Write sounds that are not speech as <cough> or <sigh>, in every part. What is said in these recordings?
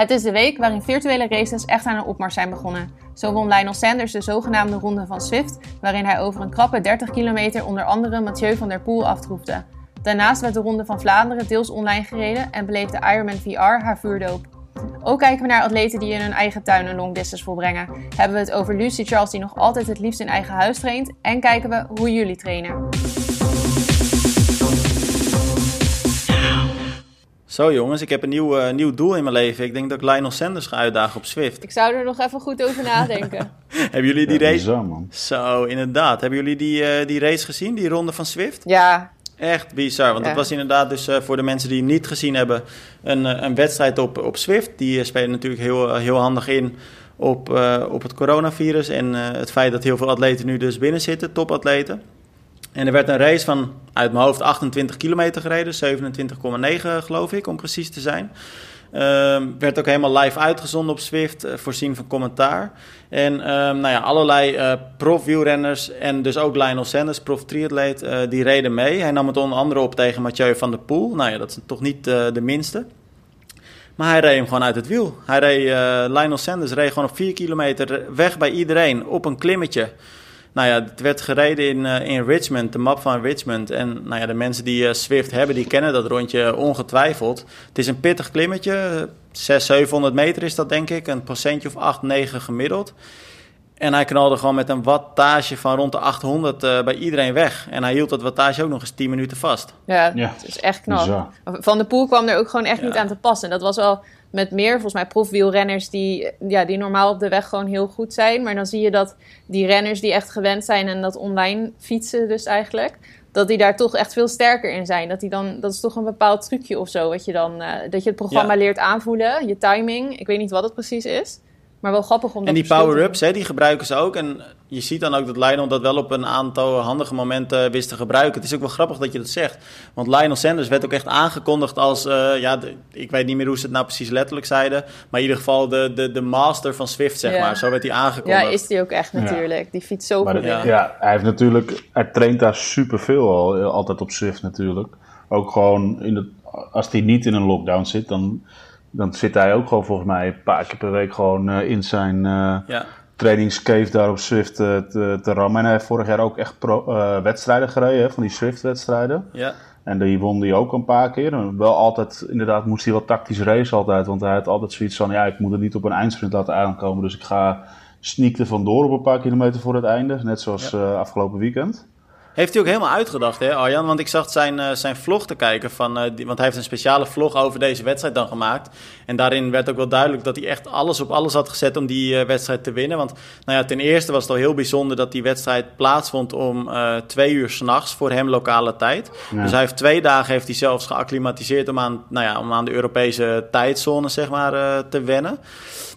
Het is de week waarin virtuele races echt aan een opmars zijn begonnen. Zo won Lionel Sanders de zogenaamde Ronde van Swift, waarin hij over een krappe 30 kilometer onder andere Mathieu van der Poel aftroefde. Daarnaast werd de Ronde van Vlaanderen deels online gereden en beleefde Ironman VR haar vuurdoop. Ook kijken we naar atleten die in hun eigen tuin een long distance volbrengen. Hebben we het over Lucy Charles die nog altijd het liefst in eigen huis traint en kijken we hoe jullie trainen. Zo jongens, ik heb een nieuw, uh, nieuw doel in mijn leven. Ik denk dat ik Lionel Sanders ga uitdagen op Swift. Ik zou er nog even goed over nadenken. <laughs> Hebben jullie die Ja, race? bizar, man. Zo, inderdaad. Hebben jullie die, eh, die race gezien, die ronde van Swift? Ja, Echt bizar, want Ja. het was inderdaad dus eh, voor de mensen die hem niet gezien hebben... een, eh, een wedstrijd op, op Swift. Die eh, spelen natuurlijk heel, heel handig in op, eh, op het coronavirus... en eh, het feit dat heel veel atleten nu dus binnen zitten, topatleten. En er werd een race van, uit mijn hoofd, 28 kilometer gereden. 27,9 geloof ik, om precies te zijn. Ehm, werd ook helemaal live uitgezonden op Swift, eh, voorzien van commentaar. En ehm, nou ja, allerlei eh prof-wielrenners en dus ook Lionel Sanders, prof-triatleet, eh, die reden mee. Hij nam het onder andere op tegen Mathieu van der Poel. Nou ja, dat is toch niet de minste. Maar hij reed hem gewoon uit het wiel. Hij reed, Lionel Sanders reed gewoon op 4 kilometer weg bij iedereen op een klimmetje. Nou ja, het werd gereden in, eh, in Richmond, de map van Richmond. En nou ja, de mensen die eh, Swift hebben, die kennen dat rondje ongetwijfeld. Het is een pittig klimmetje. 600, 700 meter is dat denk ik. Een procentje of 8, 9 gemiddeld. En hij knalde gewoon met een wattage van rond de 800 eh, bij iedereen weg. En hij hield dat wattage ook nog eens 10 minuten vast. ja, Ja, het is echt knap. bizar. Van de Poel kwam er ook gewoon echt Ja. niet aan te passen. Dat was wel met meer, volgens mij, profwielrenners die, ja, die normaal op de weg gewoon heel goed zijn. Maar dan zie je dat die renners die echt gewend zijn en dat online fietsen dus eigenlijk... dat die daar toch echt veel sterker in zijn. Dat, die dan, dat is toch een bepaald trucje of zo. Wat je dan, eh, dat je het programma Ja. leert aanvoelen, je timing. Ik weet niet wat het precies is. Maar wel grappig om dat En die power-ups, hè, die gebruiken ze ook. En je ziet dan ook dat Lionel dat wel op een aantal handige momenten wist te gebruiken. Het is ook wel grappig dat je dat zegt. Want Lionel Sanders werd ook echt aangekondigd als... eh, ja, de- ik weet niet meer hoe ze het nou precies letterlijk zeiden. Maar in ieder geval de, de, de master van Swift, zeg Ja. maar. Zo werd hij aangekondigd. Ja, is die ook echt Ja. natuurlijk. Die fiets zo Maar goed. Ja. ja. hij heeft natuurlijk, hij traint daar superveel al, eh, altijd op Swift natuurlijk. Ook gewoon, in het, als hij niet in een lockdown zit, dan, dan zit hij ook gewoon volgens mij een paar keer per week gewoon eh, in zijn eh Ja. trainingscave daar op Swift eh, te, te rammen. En hij heeft vorig jaar ook echt pro, wedstrijden gereden, hè, van die Swift-wedstrijden. Ja. En die won hij ook een paar keer. En wel altijd, inderdaad, moest hij wel tactisch racen altijd. Want hij had altijd zoiets van, ja, ik moet het niet op een eindsprint laten aankomen. Dus ik ga sneak er vandoor op een paar kilometer voor het einde. Net zoals afgelopen weekend. Heeft hij ook helemaal uitgedacht, hè, Arjan? Want ik zag zijn, eh, zijn vlog te kijken. Van, eh, die, want hij heeft een speciale vlog over deze wedstrijd dan gemaakt. En daarin werd ook wel duidelijk dat hij echt alles op alles had gezet om die eh, wedstrijd te winnen. Want nou ja, ten eerste was het al heel bijzonder dat die wedstrijd plaatsvond om twee uur s'nachts voor hem lokale tijd. Ja. Dus hij heeft twee dagen heeft hij zelfs geacclimatiseerd om aan, nou ja, om aan de Europese tijdzone zeg maar, te wennen.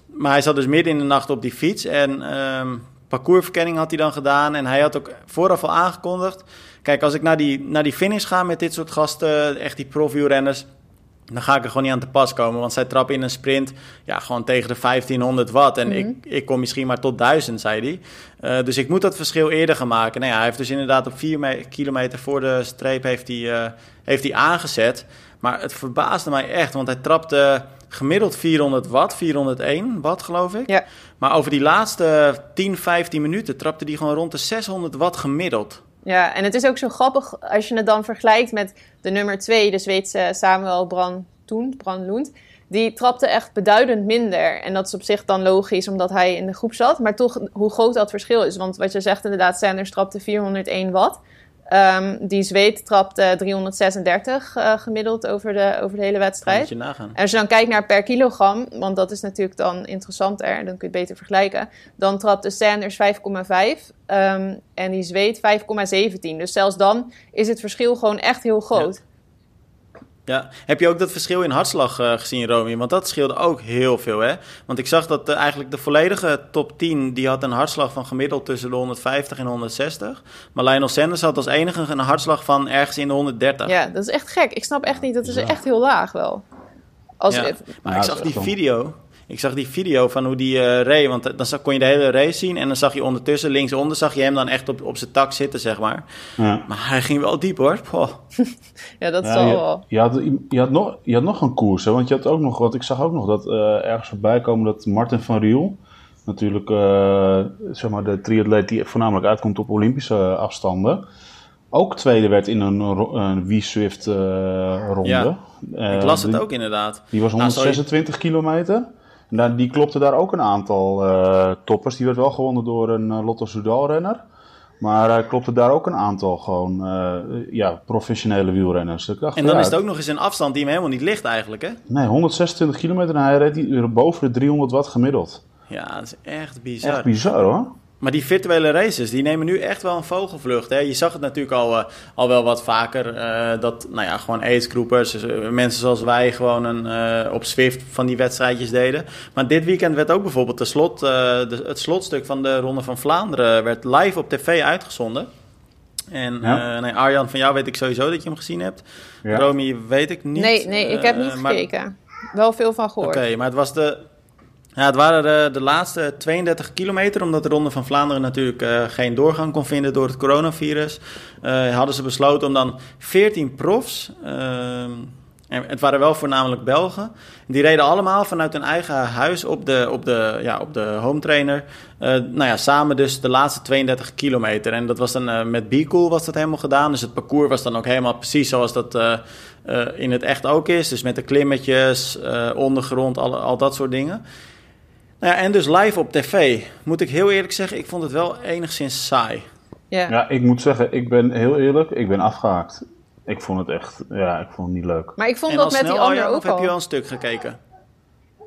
Maar hij zat dus midden in de nacht op die fiets. En ehm, parcoursverkenning had hij dan gedaan. En hij had ook vooraf al aangekondigd. Kijk, als ik naar die, naar die finish ga met dit soort gasten, echt die profielrenners. Dan ga ik er gewoon niet aan te pas komen. Want zij trappen in een sprint ja, gewoon tegen de 1500 watt. En ik, ik kom misschien maar tot 1000, zei hij. Eh, dus ik moet dat verschil eerder gaan maken. Nou ja, hij heeft dus inderdaad op 4 kilometer voor de streep heeft hij, eh, heeft hij aangezet. Maar het verbaasde mij echt. Want hij trapte gemiddeld 400 watt, 401 watt geloof ik. Ja. Maar over die laatste 10, 15 minuten trapte hij gewoon rond de 600 watt gemiddeld. Ja, en het is ook zo grappig als je het dan vergelijkt met de nummer 2, de Zweedse Samuel Brandtoen. Die trapte echt beduidend minder. En dat is op zich dan logisch, omdat hij in de groep zat. Maar toch, hoe groot dat verschil is. Want wat je zegt inderdaad, Sanders trapte 401 watt. Ehm, die Zweed trapte 336 eh, gemiddeld over de, over de hele wedstrijd. je nagaan. En als je dan kijkt naar per kilogram, want dat is natuurlijk dan interessanter, dan kun je het beter vergelijken. Dan trapte Sanders 5,5 ehm, en die Zweed 5,17. Dus zelfs dan is het verschil gewoon echt heel groot. Ja. Heb je ook dat verschil in hartslag eh, gezien, Romy? Want dat scheelde ook heel veel, hè? Want ik zag dat eh, eigenlijk de volledige top 10... die had een hartslag van gemiddeld tussen de 150 en 160. Maar Lionel Sanders had als enige een hartslag van ergens in de 130. Ja, dat is echt gek. Ik snap echt niet, dat is Ja. echt heel laag wel. Als, Ja. Maar Ja, ik zag die video. Ik zag die video van hoe die uh, reed, want dan kon je de hele race zien. En dan zag je ondertussen, linksonder, zag je hem dan echt op, op zijn tak zitten, zeg maar. Ja. Maar hij ging wel diep hoor. <laughs> ja, dat is wel... Je, had, je, had nog, je had nog een koers, hè? want je had ook nog, wat ik zag ook nog dat uh, ergens voorbij komen dat Martin van Riel, natuurlijk uh, zeg maar de triatleet die voornamelijk uitkomt op Olympische afstanden ook tweede werd in een, een Wii-Swift uh, ronde. Ja, ik las het ook inderdaad. Die was 126 nou, kilometer. En die klopte daar ook een aantal uh, toppers. Die werd wel gewonnen door een uh, Lotto Soudal-renner. Maar hij klopte daar ook een aantal gewoon ja, professionele wielrenners. Dacht, en dan is het ook nog eens een afstand die hem helemaal niet ligt eigenlijk, hè? Nee, 126 kilometer en hij reed boven de 300 watt gemiddeld. Ja, dat is echt bizar. Echt bizar hoor. Maar die virtuele races, die nemen nu echt wel een vogelvlucht. Hè? Je zag het natuurlijk al, uh, al wel wat vaker. Uh, dat, nou ja, gewoon aidsgroepers, dus, uh, mensen zoals wij gewoon een, op Swift van die wedstrijdjes deden. Maar dit weekend werd ook bijvoorbeeld de slot, de, het slotstuk van de Ronde van Vlaanderen werd live op tv uitgezonden. En ja. nee, Arjan, van jou weet ik sowieso dat je hem gezien hebt. Ja. Romy weet ik niet. Nee, nee ik heb niet gekeken. Wel veel van gehoord. Oké, maar het was de, ja, het waren de, de, laatste 32 kilometer, omdat de Ronde van Vlaanderen natuurlijk uh, geen doorgang kon vinden door het coronavirus. Uh, hadden ze besloten om dan 14 profs, en het waren wel voornamelijk Belgen, die reden allemaal vanuit hun eigen huis op de, op de, ja, op de home trainer. nou ja, samen dus de laatste 32 kilometer. En dat was dan met B-Cool was dat helemaal gedaan. Dus het parcours was dan ook helemaal precies zoals dat in het echt ook is. Dus met de klimmetjes, ondergrond, al, al dat soort dingen. Nou ja, en dus live op tv, moet ik heel eerlijk zeggen, ik vond het wel enigszins saai. Ja, ja ik moet zeggen, ik ben heel eerlijk, ik ben afgehaakt. Ik vond het echt, ja, ik vond het niet leuk. Maar ik vond dat met die andere ook of heb je al een stuk gekeken?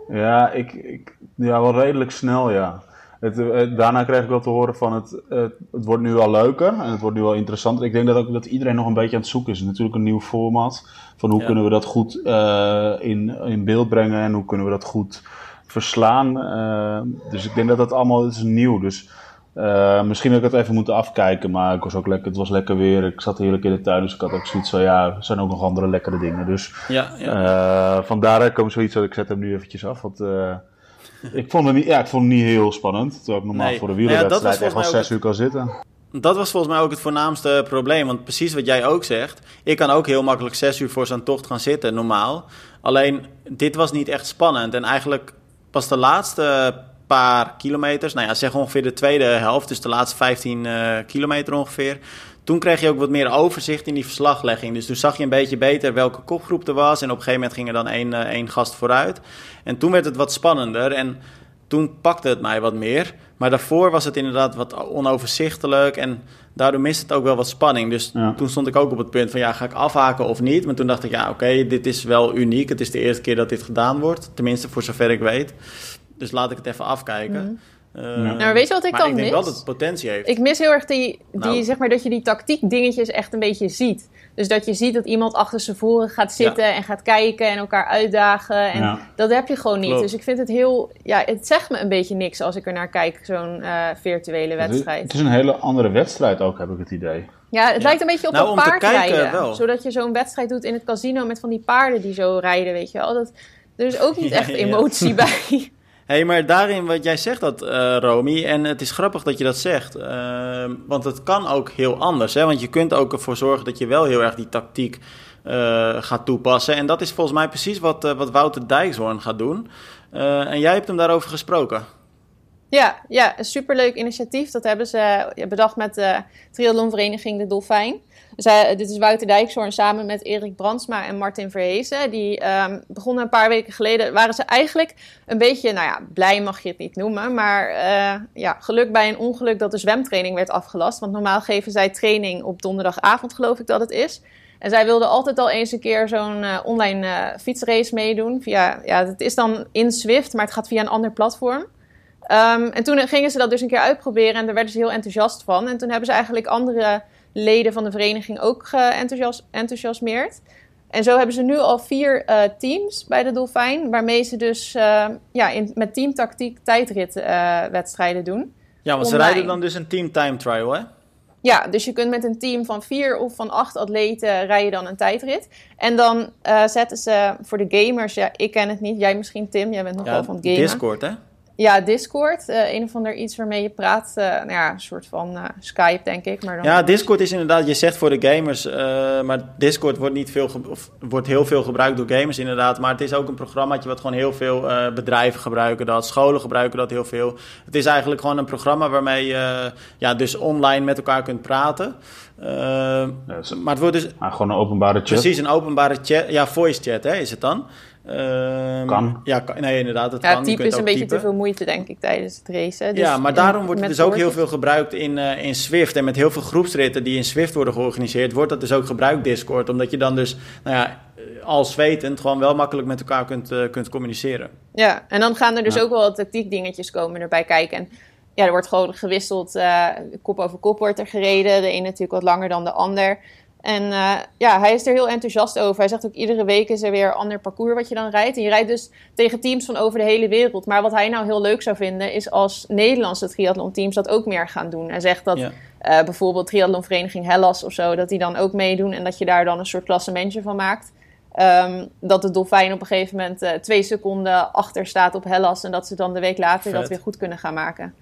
Ja, ik, ik, ja wel redelijk snel, ja. Het, het, daarna kreeg ik wel te horen van het, het, het, wordt nu al leuker en het wordt nu al interessanter. Ik denk dat ook dat iedereen nog een beetje aan het zoeken is. Natuurlijk een nieuw format van hoe kunnen we dat goed uh, in, in beeld brengen en hoe kunnen we dat goed verslaan. Uh, dus ik denk dat dat allemaal is nieuw. Dus uh, misschien had ik het even moeten afkijken, maar ik was ook lekker, het was lekker weer. Ik zat heerlijk in de tuin, dus ik had ook zoiets van, ja, er zijn ook nog andere lekkere dingen. Dus ja, ja. Uh, vandaar kwam zoiets dat ik zet hem nu eventjes af. Want ik, vond het niet, ja, ik vond het niet heel spannend, terwijl ik normaal voor de wielerwedstrijd ja, echt wel zes uur kan zitten. Dat was volgens mij ook het voornaamste probleem. Want precies wat jij ook zegt. Ik kan ook heel makkelijk zes uur voor zo'n tocht gaan zitten, normaal. Alleen, dit was niet echt spannend. En eigenlijk pas de laatste paar kilometers, nou ja, zeg ongeveer de tweede helft, dus de laatste 15 uh, eh, kilometer ongeveer. Toen kreeg je ook wat meer overzicht in die verslaglegging. Dus toen zag je een beetje beter welke kopgroep er was. En op een gegeven moment ging er dan één, uh, één gast vooruit. En toen werd het wat spannender. En toen pakte het mij wat meer. Maar daarvoor was het inderdaad wat onoverzichtelijk. En daardoor miste het ook wel wat spanning. Dus toen stond ik ook op het punt van ja, ga ik afhaken of niet? Maar toen dacht ik ja, oké, dit is wel uniek. Het is de eerste keer dat dit gedaan wordt. Tenminste, voor zover ik weet. Dus laat ik het even afkijken. Mhm. Uh, nou, weet je wat ik dan mis? ik denk wel dat het potentie heeft. Ik mis heel erg die, die nou. zeg maar, dat je die tactiek dingetjes echt een beetje ziet. Dus dat je ziet dat iemand achter zijn voren gaat zitten en gaat kijken en elkaar uitdagen. En dat heb je gewoon niet. Dus ik vind het heel, ja, het zegt me een beetje niks als ik er naar kijk, zo'n uh, virtuele wedstrijd. Het is een hele andere wedstrijd ook, heb ik het idee. Ja, het lijkt een beetje op nou, een paardrijden. Wel. Zodat je zo'n wedstrijd doet in het casino met van die paarden die zo rijden, weet je wel. Dat, er is ook niet <laughs> echt emotie <laughs> bij hey, maar daarin wat jij zegt dat, uh, Romy, en het is grappig dat je dat zegt, uh, want het kan ook heel anders. Hè? Want je kunt ook ervoor zorgen dat je wel heel erg die tactiek uh, gaat toepassen. En dat is volgens mij precies wat, wat Wouter Dijkshoorn gaat doen. en jij hebt hem daarover gesproken. Ja, ja, een superleuk initiatief. Dat hebben ze bedacht met de triathlonvereniging De Dolfijn. Dus, dit is Wouter Dijkshoorn samen met Erik Brandsma en Martin Verhezen. Die um, begonnen een paar weken geleden. Waren ze eigenlijk een beetje, nou ja, blij mag je het niet noemen. Maar uh, ja, geluk bij een ongeluk dat de zwemtraining werd afgelast. Want normaal geven zij training op donderdagavond, geloof ik dat het is. En zij wilden altijd al eens een keer zo'n uh, online uh, fietsrace meedoen. Via, ja, het is dan in Swift, maar het gaat via een ander platform. Um, en toen gingen ze dat dus een keer uitproberen en daar werden ze heel enthousiast van. En toen hebben ze eigenlijk andere leden van de vereniging ook geenthousiasmeerd. En zo hebben ze nu al vier uh, teams bij de Dolfijn, waarmee ze dus uh, ja, in, met teamtactiek tijdritwedstrijden uh, doen. Ja, want ze rijden dan dus een team time trial, hè? Ja, dus je kunt met een team van vier of van acht atleten rijden dan een tijdrit. En dan zetten ze voor de gamers, ja, ik ken het niet. Jij misschien, Tim, jij bent nog wel van het gamen. Discord, hè? Ja, Discord. Uh, een of ander iets waarmee je praat. Uh, nou ja, een soort van uh, Skype, denk ik. Maar dan ja, Discord is inderdaad, je zegt voor de gamers, maar Discord wordt, niet veel of wordt heel veel gebruikt door gamers inderdaad. Maar het is ook een programmaatje wat gewoon heel veel bedrijven gebruiken dat. Scholen gebruiken dat heel veel. Het is eigenlijk gewoon een programma waarmee je ja, dus online met elkaar kunt praten. Ja, maar het wordt dus... Gewoon een openbare chat. Precies, een openbare chat. Ja, voice chat hè, is het dan. Um, kan. Ja, nee, inderdaad. Het ja, kan. type is een beetje te veel moeite, denk ik, tijdens het racen. Dus ja, maar daarom wordt het dus ook heel veel gebruikt in, uh, in Swift. En met heel veel groepsritten die in Swift worden georganiseerd, wordt dat dus ook gebruikt, Discord. Omdat je dan dus, nou ja, als wetend gewoon wel makkelijk met elkaar kunt, uh, kunt communiceren. Ja, en dan gaan er dus ja. ook wel tactiek dingetjes komen erbij kijken. En ja, er wordt gewoon gewisseld, uh, kop over kop wordt er gereden. De een natuurlijk wat langer dan de ander. En uh, ja, hij is er heel enthousiast over. Hij zegt ook iedere week is er weer een ander parcours wat je dan rijdt. En je rijdt dus tegen teams van over de hele wereld. Maar wat hij nou heel leuk zou vinden is als Nederlandse triathlon-teams dat ook meer gaan doen. Hij zegt dat ja. uh, bijvoorbeeld triathlonvereniging Hellas of zo, dat die dan ook meedoen. En dat je daar dan een soort klassementje van maakt. Um, dat de dolfijn op een gegeven moment uh, twee seconden achter staat op Hellas. En dat ze dan de week later Vet. dat weer goed kunnen gaan maken.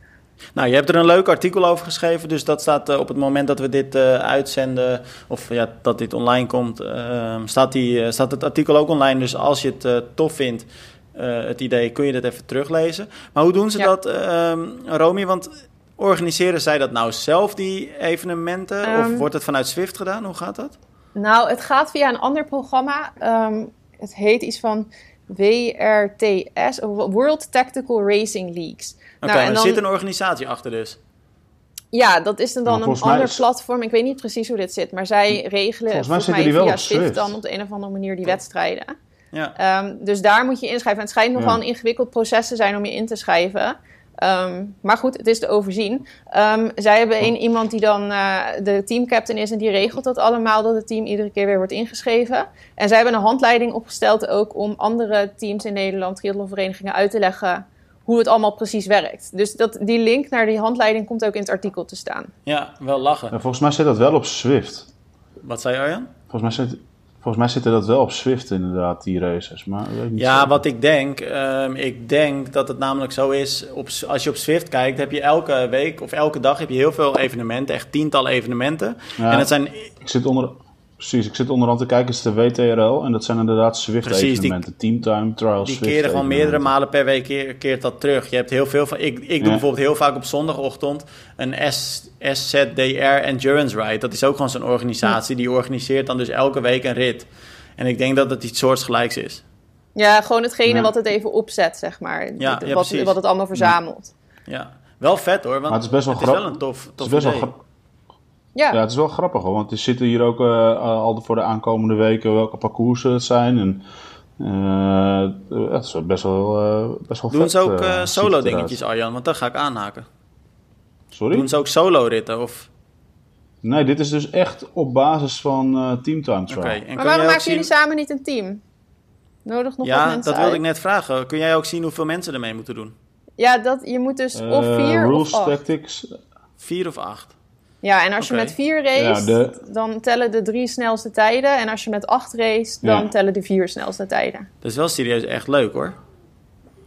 Nou, je hebt er een leuk artikel over geschreven. Dus dat staat uh, op het moment dat we dit uh, uitzenden, of ja, dat dit online komt, uh, staat, die, staat het artikel ook online. Dus als je het tof vindt, het idee, kun je dat even teruglezen. Maar hoe doen ze ja. dat, Romy? Want organiseren zij dat nou zelf, die evenementen? Um, of wordt het vanuit Swift gedaan? Hoe gaat dat? Nou, het gaat via een ander programma. Um, het heet iets van WRTS, World Tactical Racing Leagues. Oké, okay, nou, er zit een organisatie achter dus. Ja, dat is dan, dan een ander is... platform. Ik weet niet precies hoe dit zit, maar zij regelen volgens mij, volgens mij via Swift dan op de een of andere manier die wedstrijden. Ja. Um, dus daar moet je inschrijven. En het schijnt nog ja. wel een ingewikkeld proces te zijn om je in te schrijven. Um, maar goed, het is te overzien. Um, zij hebben een, iemand die dan uh, de teamcaptain is en die regelt dat allemaal, dat het team iedere keer weer wordt ingeschreven. En zij hebben een handleiding opgesteld ook om andere teams in Nederland, triathlonverenigingen, uit te leggen hoe het allemaal precies werkt. Dus dat, die link naar die handleiding komt ook in het artikel te staan. Ja, wel lachen. Volgens mij zit dat wel op Swift. Wat zei Arjan? Volgens mij zit, volgens mij zitten dat wel op Swift inderdaad, die races. Maar ja, zo. wat ik denk, um, ik denk dat het namelijk zo is, op, als je op Swift kijkt, heb je elke week of elke dag heb je heel veel evenementen, echt tientallen evenementen. Ja, en het zijn... Ik zit onder... Precies, ik zit onderhand te kijken, het is de WTRL en dat zijn inderdaad Swift-evenementen. Teamtime, Trial, Die Swift keren gewoon meerdere malen per week keer, keert dat terug. Je hebt heel veel van. Ik, ik doe ja. bijvoorbeeld heel vaak op zondagochtend een S, SZDR Endurance Ride. Dat is ook gewoon zo'n organisatie. Die organiseert dan dus elke week een rit. En ik denk dat het iets soortgelijks is. Ja, gewoon hetgene ja. wat het even opzet, zeg maar. Ja, ja, wat, wat het allemaal verzamelt. Ja, wel vet hoor. Want maar het is best wel, het is wel een tof, tof het is best idee. Wel ja. ja, het is wel grappig hoor, want er zitten hier ook uh, al voor de aankomende weken welke parcoursen het zijn. En uh, het is best wel, uh, best wel Doen vet, ze ook solo dingetjes, Arjan? Want daar ga ik aanhaken. Sorry? Doen ze ook solo ritten? Of? Nee, dit is dus echt op basis van uh, teamtime trial. Okay. Maar waarom maken zien... jullie samen niet een team? Nodig nog ja, wat mensen dat wilde ik net vragen. Kun jij ook zien hoeveel mensen ermee moeten doen? Ja, dat, je moet dus of vier rules, of acht. Tactics. Vier of acht. Ja, en als okay. je met vier race, ja, de... dan tellen de drie snelste tijden. En als je met acht race, dan ja. tellen de vier snelste tijden. Dat is wel serieus echt leuk hoor.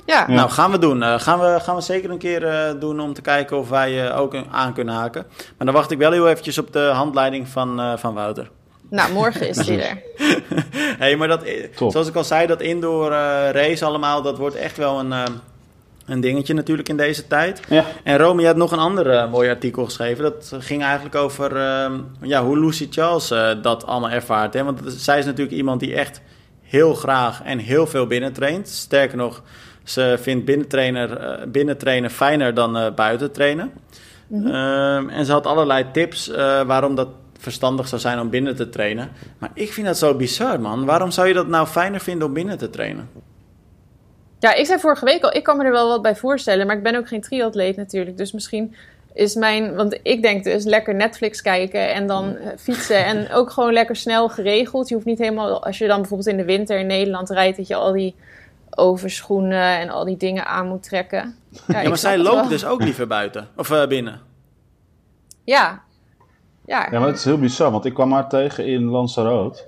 Ja. ja. Nou, gaan we doen. Uh, gaan, we, gaan we zeker een keer uh, doen om te kijken of wij uh, ook aan kunnen haken. Maar dan wacht ik wel heel eventjes op de handleiding van, van Wouter. Nou, morgen is die <laughs> er. hey, maar dat, Top. zoals ik al zei, dat indoor race allemaal, dat wordt echt wel een een dingetje natuurlijk in deze tijd. Ja. En Romy had nog een ander uh, mooi artikel geschreven. Dat ging eigenlijk over uh, ja, hoe Lucy Charles uh, dat allemaal ervaart. Hè? Want zij is natuurlijk iemand die echt heel graag en heel veel binnentraint. Sterker nog, ze vindt binnentrainer, binnentrainen fijner dan buiten trainen. Mm-hmm. en ze had allerlei tips waarom dat verstandig zou zijn om binnen te trainen. Maar ik vind dat zo bizar, man. Waarom zou je dat nou fijner vinden om binnen te trainen? Ja, ik zei vorige week al, ik kan me er wel wat bij voorstellen, maar ik ben ook geen triatleet natuurlijk. Dus misschien is mijn, want ik denk dus lekker Netflix kijken en dan fietsen en <laughs> ook gewoon lekker snel geregeld. Je hoeft niet helemaal, als je dan bijvoorbeeld in de winter in Nederland rijdt, dat je al die overschoenen en al die dingen aan moet trekken. Ja, ja maar zij loopt dus ook liever buiten of uh, binnen. Ja. Ja, Ja, maar het is heel bizar, want ik kwam haar tegen in Lanzarote.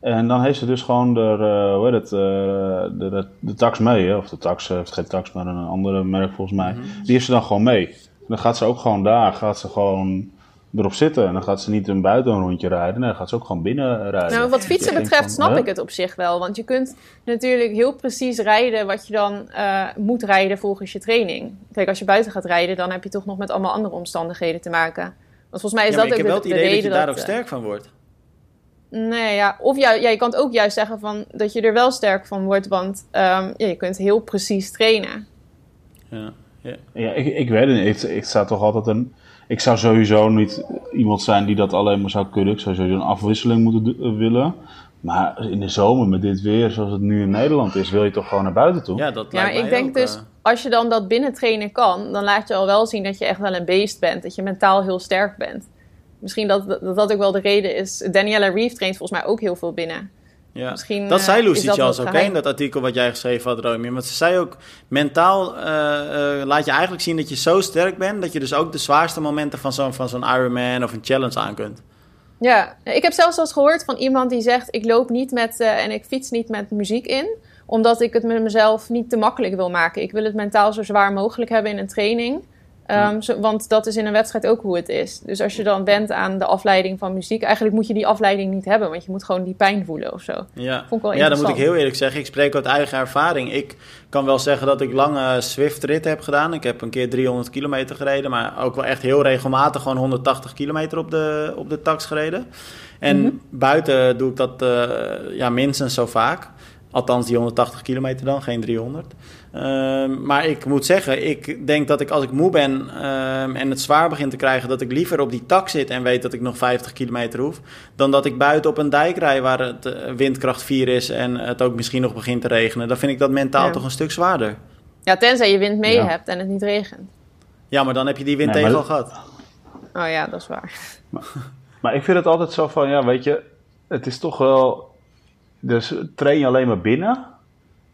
En dan heeft ze dus gewoon de, eh, hoe heet het, eh, de, de, de tax mee, hè? of de tax, eh, heeft geen tax, maar een andere merk volgens mij. Die heeft ze dan gewoon mee. En dan gaat ze ook gewoon daar, gaat ze gewoon erop zitten. En dan gaat ze niet een buiten een rondje rijden, nee, dan gaat ze ook gewoon binnen rijden. Nou, wat fietsen betreft van, snap hè? ik het op zich wel. Want je kunt natuurlijk heel precies rijden wat je dan eh, moet rijden volgens je training. Kijk, als je buiten gaat rijden, dan heb je toch nog met allemaal andere omstandigheden te maken. Want volgens mij is Ja, dat ik ook heb de, wel het de idee dat reden je daar ook sterk van wordt. Nee, ja. Of ja, ja, je kan het ook juist zeggen van, dat je er wel sterk van wordt. Want ehm, ja, je kunt heel precies trainen. Ja. Ja. Ja, ik, ik weet het niet. Ik, ik zou toch altijd een. Ik zou sowieso niet iemand zijn die dat alleen maar zou kunnen. Ik zou sowieso een afwisseling moeten eh, willen. Maar in de zomer met dit weer, zoals het nu in Nederland is, wil je toch gewoon naar buiten toe? ja, dat Ja, lijkt ik denk ook, dus, eh, als je dan dat binnen trainen kan, dan laat je al wel zien dat je echt wel een beest bent. Dat je mentaal heel sterk bent. Misschien dat dat, dat ook wel de reden is. Daniela Reeve traint volgens mij ook heel veel binnen. Ja. Misschien, dat eh, zei is Lucy dat Charles ook in dat artikel wat jij geschreven had, Romy. Want ze zei ook, mentaal eh, eh, laat je eigenlijk zien dat je zo sterk bent... dat je dus ook de zwaarste momenten van zo'n, van zo'n Ironman of een challenge aan kunt. Ja, ik heb zelfs wel eens gehoord van iemand die zegt: Ik loop niet met eh, en ik fiets niet met muziek in, omdat ik het met mezelf niet te makkelijk wil maken. Ik wil het mentaal zo zwaar mogelijk hebben in een training. Ehm, zo- want dat is in een wedstrijd ook hoe het is. Dus als je dan bent aan de afleiding van muziek, eigenlijk moet je die afleiding niet hebben, want je moet gewoon die pijn voelen of zo. Ja, Vond ik wel ja dan moet ik heel eerlijk zeggen, ik spreek uit eigen ervaring. Ik kan wel zeggen dat ik lange Swift-ritten heb gedaan. Ik heb een keer 300 kilometer gereden, maar ook wel echt heel regelmatig gewoon 180 kilometer op de, op de tax gereden. En Mhm. buiten doe ik dat eh, ja, minstens zo vaak. Althans die 180 kilometer dan, geen 300. Ehm, maar ik moet zeggen, ik denk dat ik als ik moe ben ehm, en het zwaar begint te krijgen, dat ik liever op die tak zit en weet dat ik nog 50 kilometer hoef, dan dat ik buiten op een dijk rij waar het eh, windkracht 4 is en het ook misschien nog begint te regenen. Dan vind ik dat mentaal Ja. toch een stuk zwaarder. Ja, tenzij je wind mee Ja. hebt en het niet regent. Ja, maar dan heb je die wind Nee, tegen maar al gehad. Oh ja, dat is waar. Maar ik vind het altijd zo van, ja, weet je, het is toch wel. Dus train je alleen maar binnen.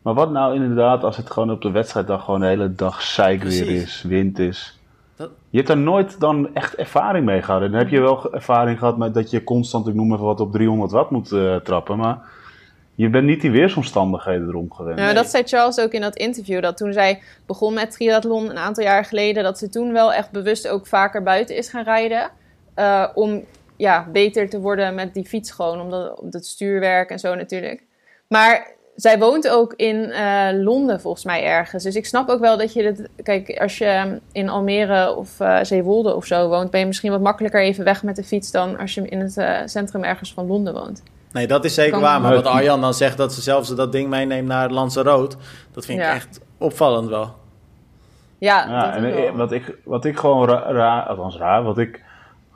Maar wat nou inderdaad als het gewoon op de wedstrijddag gewoon de hele dag zeikweer Precies. is, wind is. Dat- Je hebt daar nooit dan echt ervaring mee gehad. En dan heb je wel ervaring gehad met dat je constant, ik noem even wat, op 300 watt moet eh, trappen. Maar je bent niet die weersomstandigheden erom gewend. Nee. dat zei Charles ook in dat interview. Dat toen zij begon met triathlon een aantal jaar geleden, dat ze toen wel echt bewust ook vaker buiten is gaan rijden. eh, om ja, beter te worden met die fiets gewoon, omdat op het stuurwerk en zo natuurlijk. Maar zij woont ook in eh, Londen volgens mij ergens. Dus ik snap ook wel dat je het... Kijk, als je in Almere of eh, Zeewolde of zo woont... ben je misschien wat makkelijker even weg met de fiets... dan als je in het eh, centrum ergens van Londen woont. Nee, dat is zeker Kan- waar. Maar wat Arjan dan zegt dat ze zelfs dat ding meeneemt naar Lanzarote, dat vind ik Ja. echt opvallend wel. Ja, Ja, dat en wel. wat ik, wat ik gewoon ra- raar, althans raar, wat ik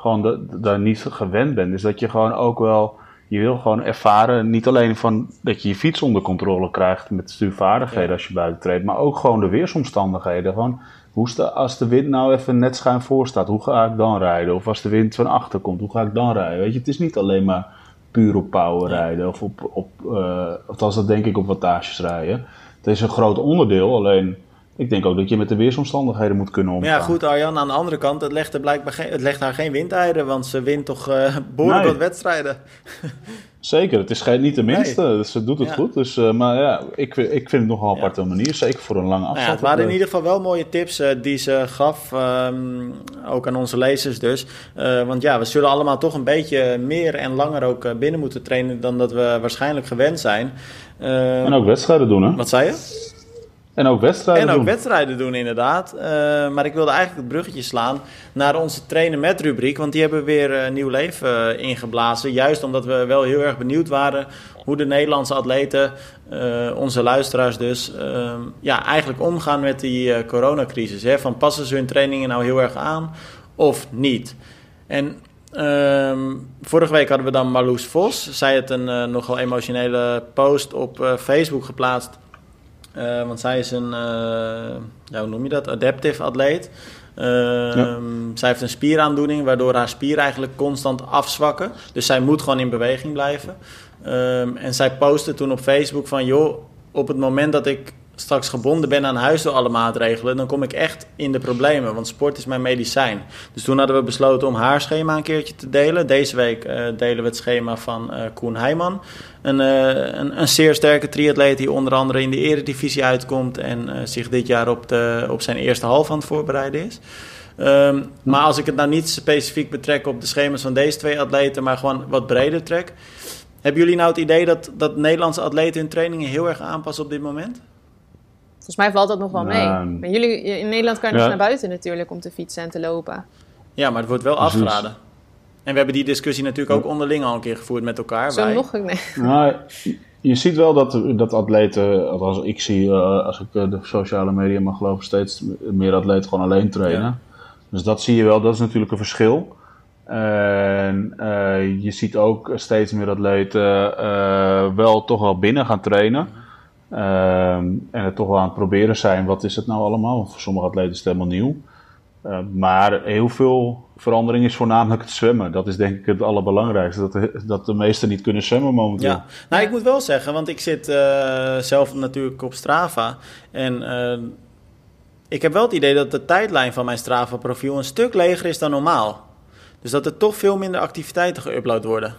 gewoon da- daar niet gewend ben, is dat je gewoon ook wel, je wil gewoon ervaren, niet alleen van dat je je fiets onder controle krijgt met stuurvaardigheden Ja. als je buiten treedt, maar ook gewoon de weersomstandigheden. Van, hoe sta, als de wind nou even net schuin voor staat, hoe ga ik dan rijden? Of als de wind van achter komt, hoe ga ik dan rijden? Weet je, het is niet alleen maar puur op power rijden of op, op uh, althans dat denk ik op wattages rijden. Het is een groot onderdeel, alleen ik denk ook dat je met de weersomstandigheden moet kunnen omgaan. ja, goed, Arjan, aan de andere kant, het legt, er blijkbaar geen, het legt haar geen windeieren, want ze wint toch eh behoorlijk Nee. wat wedstrijden. <laughs> Zeker, het is geen, niet de minste, Nee. dus ze doet het Ja. goed. Dus, uh, maar ja, ik, ik vind het nogal een Ja. aparte manier, zeker voor een lange Nou afstand. ja, het waren in ieder geval wel mooie tips uh, die ze gaf, um, ook aan onze lezers dus. Uh, want ja, we zullen allemaal toch een beetje meer en langer ook uh, binnen moeten trainen dan dat we waarschijnlijk gewend zijn. Uh, en ook wedstrijden doen, hè? Wat zei je? En ook wedstrijden En ook doen. wedstrijden doen, inderdaad. Uh, maar ik wilde eigenlijk het bruggetje slaan naar onze trainen met rubriek. Want die hebben weer uh, nieuw leven uh, ingeblazen. Juist omdat we wel heel erg benieuwd waren hoe de Nederlandse atleten, onze luisteraars dus, ja, eigenlijk omgaan met die coronacrisis. Hè? Van passen ze hun trainingen nou heel erg aan of niet? En Um, vorige week hadden we dan Marloes Vos. Zij had een uh, nogal emotionele post op uh, Facebook geplaatst. Uh, want zij is een, ja, hoe noem je dat, adaptive atleet. Ja. Zij heeft een spieraandoening waardoor haar spieren eigenlijk constant afzwakken. Dus zij moet gewoon in beweging blijven. Um, en zij postte toen op Facebook van... joh, op het moment dat ik straks gebonden ben aan huis door alle maatregelen, dan kom ik echt in de problemen. Want sport is mijn medicijn. Dus toen hadden we besloten om haar schema een keertje te delen. Deze week uh, delen we het schema van uh, Koen Heijman. Een, uh, een, een, zeer sterke triatleet die onder andere in de eredivisie uitkomt en zich dit jaar op, de, op zijn eerste half aan het voorbereiden is. Um, maar als ik het nou niet specifiek betrek op de schema's van deze twee atleten, maar gewoon wat breder trek. Hebben jullie nou het idee dat, dat Nederlandse atleten hun trainingen heel erg aanpassen op dit moment? Volgens mij valt dat nog wel mee. maar jullie, in Nederland kan je ja. naar buiten natuurlijk om te fietsen en te lopen. Ja, maar het wordt wel afgeraden. En we hebben die discussie natuurlijk ook onderling al een keer gevoerd met elkaar. Zo wij. nog nee. <laughs> Nou, je ziet wel dat, dat atleten, althans ik zie, als ik de sociale media mag geloven, steeds meer atleten gewoon alleen trainen. Ja. Dus dat zie je wel, dat is natuurlijk een verschil. En uh, je ziet ook steeds meer atleten uh, wel toch wel binnen gaan trainen. Ehm, en het toch wel aan het proberen zijn. Wat is het nou allemaal? Voor sommige atleten is het helemaal nieuw. Uh, maar heel veel verandering is voornamelijk het zwemmen. Dat is denk ik het allerbelangrijkste. Dat de, dat de meesten niet kunnen zwemmen momenteel. Ja, nou ik moet wel zeggen, want ik zit zelf natuurlijk op Strava. En ik heb wel het idee dat de tijdlijn van mijn Strava-profiel een stuk leger is dan normaal. Dus dat er toch veel minder activiteiten geüpload worden.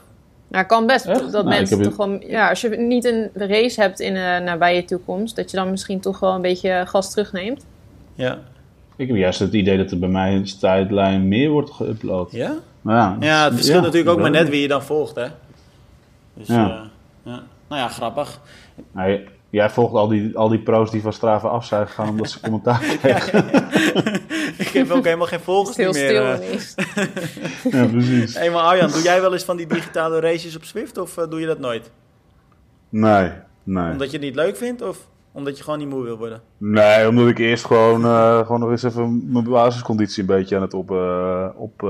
Nou, kan best dat nou, mensen toch gewoon... Ja, als je niet een race hebt in een nabije toekomst... dat je dan misschien toch wel een beetje gas terugneemt. Ja. Ik heb juist het idee dat er bij mij een tijdlijn meer wordt geüpload. Ja? ja, ja, het verschilt natuurlijk ook maar net wie je dan volgt, hè. Dus, ja. Uh, ja. Nou ja, grappig. Nee, Jij volgt al die, al die pro's die van Strava af zijn gegaan omdat ze <laughs> commentaar krijgen. Ik heb ook helemaal geen volgers meer. Heel stil <laughs> uh... ja, precies. Hey, maar Arjan, doe jij wel eens van die digitale races op Swift of uh, doe je dat nooit? Nee, nee. Omdat je het niet leuk vindt of omdat je gewoon niet moe wil worden? Nee, omdat ik eerst gewoon, uh, gewoon nog eens even mijn basisconditie een beetje aan het op... op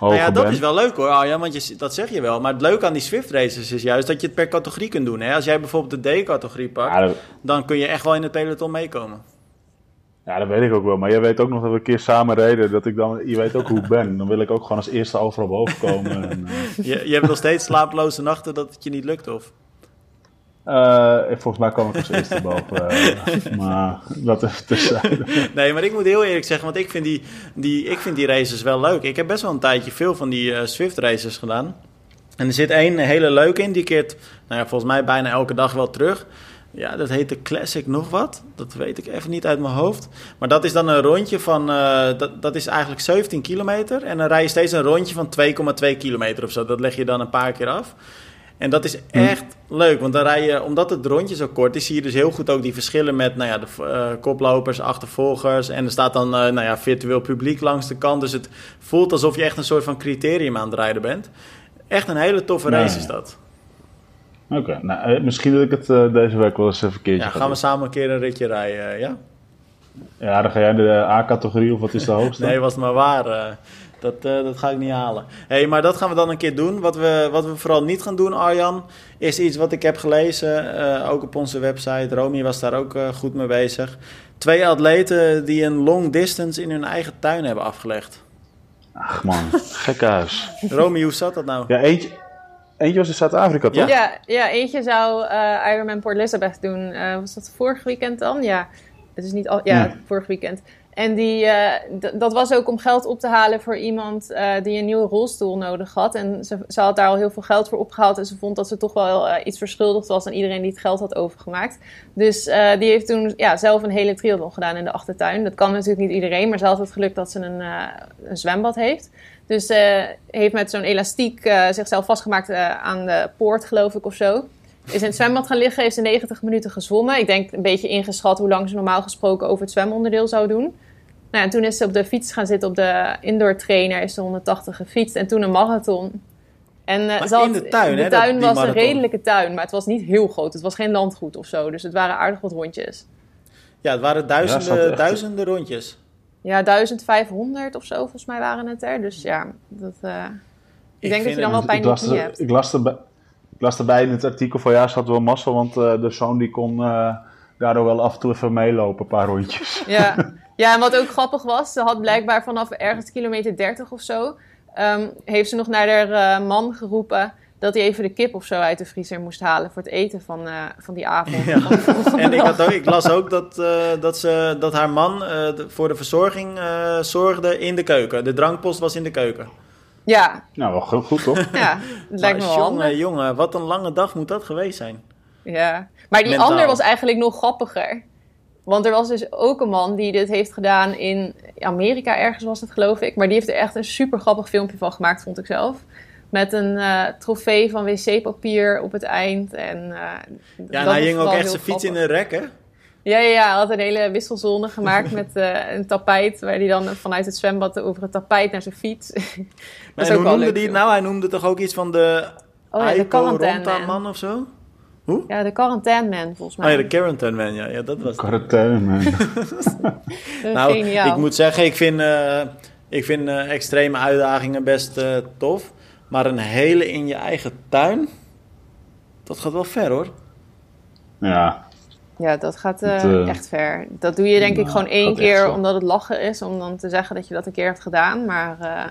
nou ja, dat is wel leuk hoor, Arjan, want je, dat zeg je wel. Maar het leuke aan die Swift races is juist dat je het per categorie kunt doen. Hè? Als jij bijvoorbeeld de D-categorie pakt, dan kun je echt wel in het peloton meekomen. Ja, dat weet ik ook wel. Maar jij weet ook nog dat we een keer samen reden. Dat ik dan, je weet ook hoe ik ben. Dan wil ik ook gewoon als eerste overal boven komen. En, uh... <laughs> je, je hebt nog steeds slapeloze nachten dat het je niet lukt, of? Uh, volgens mij kwam ik als eerste boven. Uh, <laughs> maar dat even terzijde. Nee, maar ik moet heel eerlijk zeggen, want ik vind die, die, ik vind die races wel leuk. Ik heb best wel een tijdje veel van die uh, Swift races gedaan. En er zit één hele leuke in, die keert nou ja, volgens mij bijna elke dag wel terug. Ja, dat heet de Classic nog wat. Dat weet ik even niet uit mijn hoofd. Maar dat is dan een rondje van... dat, dat is eigenlijk 17 kilometer. En dan rij je steeds een rondje van 2,2 kilometer of zo. Dat leg je dan een paar keer af. En dat is hm. echt leuk, want dan rij je, omdat het rondje zo kort is, zie je dus heel goed ook die verschillen met nou ja, de uh, koplopers, achtervolgers. En er staat dan uh, nou ja, virtueel publiek langs de kant. Dus het voelt alsof je echt een soort van criterium aan het rijden bent. Echt een hele toffe race is dat. Oké, nou, eh, misschien dat ik het deze week wel eens even een keertje Ja, gaan we samen een keer een ritje rijden, ja? Ja, dan ga jij de A-categorie of wat is de <laughs> hoogste? nee, was maar waar. Dat, uh, dat ga ik niet halen. hey, maar dat gaan we dan een keer doen. Wat we, wat we vooral niet gaan doen, Arjan, is iets wat ik heb gelezen. Ook op onze website. Romy was daar ook goed mee bezig. Twee atleten die een long distance in hun eigen tuin hebben afgelegd. Ach man, <laughs> gekhuis. Romy, hoe zat dat nou? Ja, eentje, eentje was in Zuid-Afrika, toch? Ja, ja, eentje zou Ironman Port Elizabeth doen. was dat vorig weekend dan? Ja, het is niet al, ja, ja. vorig weekend. En die, uh, dat was ook om geld op te halen voor iemand uh, die een nieuwe rolstoel nodig had. En ze, ze, had daar al heel veel geld voor opgehaald. En ze vond dat ze toch wel uh, iets verschuldigd was aan iedereen die het geld had overgemaakt. Dus die heeft toen ja, zelf een hele triathlon gedaan in de achtertuin. Dat kan natuurlijk niet iedereen, maar ze had het geluk dat ze een, een zwembad heeft. Dus heeft met zo'n elastiek zichzelf vastgemaakt aan de poort, geloof ik, of zo is in het zwembad gaan liggen, heeft ze 90 minuten gezwommen. Ik denk een beetje ingeschat hoe lang ze normaal gesproken over het zwemonderdeel zou doen. Nou, en toen is ze op de fiets gaan zitten op de indoor trainer, is ze 180 gefietst en toen een marathon. En, uh, ze in de tuin, De tuin was een redelijke tuin, maar het was niet heel groot. Het was geen landgoed of zo, dus het waren aardig wat rondjes. Ja, het waren duizenden, duizenden rondjes. Ja, 1500 of zo volgens mij waren het er. Dus ja, dat, uh, ik, denk dat je dan wel pijn in je hebt. Ik las, erbij, ik las erbij in het artikel van ja, ze had wel massa, want uh, de zoon die kon daardoor wel af en toe even meelopen, een paar rondjes. <laughs> Ja, Ja, en wat ook grappig was, ze had blijkbaar vanaf ergens kilometer 30 of zo, um, heeft ze nog naar haar uh, man geroepen dat hij even de kip of zo uit de vriezer moest halen voor het eten van, eh, van die avond. Ja. <laughs> En ik, had ook, ik las ook dat, eh, dat, ze, dat haar man eh, de- voor de verzorging eh, zorgde in de keuken. De drankpost was in de keuken. Ja, Nou, wel goed, goed toch? <laughs> ja, het lijkt me wel jongen, jongen, wat een lange dag moet dat geweest zijn. Ja, maar die Mentaal. ander was eigenlijk nog grappiger. Want er was dus ook een man die dit heeft gedaan in Amerika, ergens was het geloof ik. Maar die heeft er echt een super grappig filmpje van gemaakt, vond ik zelf. Met een eh, trofee van wc-papier op het eind. En, eh, Ja, en hij ging ook echt zijn fiets in een rek, hè? Ja, ja, ja, hij had een hele wisselzone gemaakt <laughs> met eh, een tapijt. Waar hij dan vanuit het zwembad over het tapijt naar zijn fiets. Maar hoe noemde het film. nou? Hij noemde toch ook iets van de Oh ja, de quarantaine man. man of zo? Ja, de quarantaine man, volgens Oh mij. ja, de Quarantine Man, ja, ja dat was het. Quarantaine, man. <laughs> Nou, Geniaal. ik moet zeggen, ik vind, eh, ik vind eh, extreme uitdagingen best eh, tof. Maar een hele in je eigen tuin, dat gaat wel ver hoor. Ja, Ja, dat gaat echt ver. Dat doe je denk ik gewoon één keer omdat het lachen is. Om dan te zeggen dat je dat een keer hebt gedaan. Maar eh,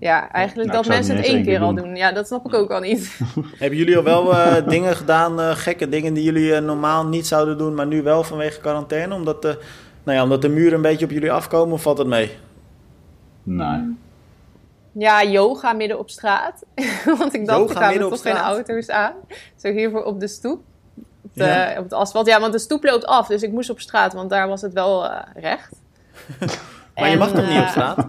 ja, eigenlijk Nou, dat het mensen het één keer al doen. Ja, dat snap ik ook al niet. <laughs> Hebben jullie al wel eh, <laughs> dingen gedaan, eh, gekke dingen die jullie eh, normaal niet zouden doen, maar nu wel vanwege quarantaine? Omdat de, nou ja, omdat de muren een beetje op jullie afkomen of valt het mee? nee. Ja, yoga midden op straat. <laughs> Want ik dacht, Yoga er kwamen toch geen auto's aan. Zo hiervoor op de stoep. Op, de, Ja. op het asfalt. Ja, want de stoep loopt af. Dus ik moest op straat, want daar was het wel eh, recht. Maar je mag toch niet op straat?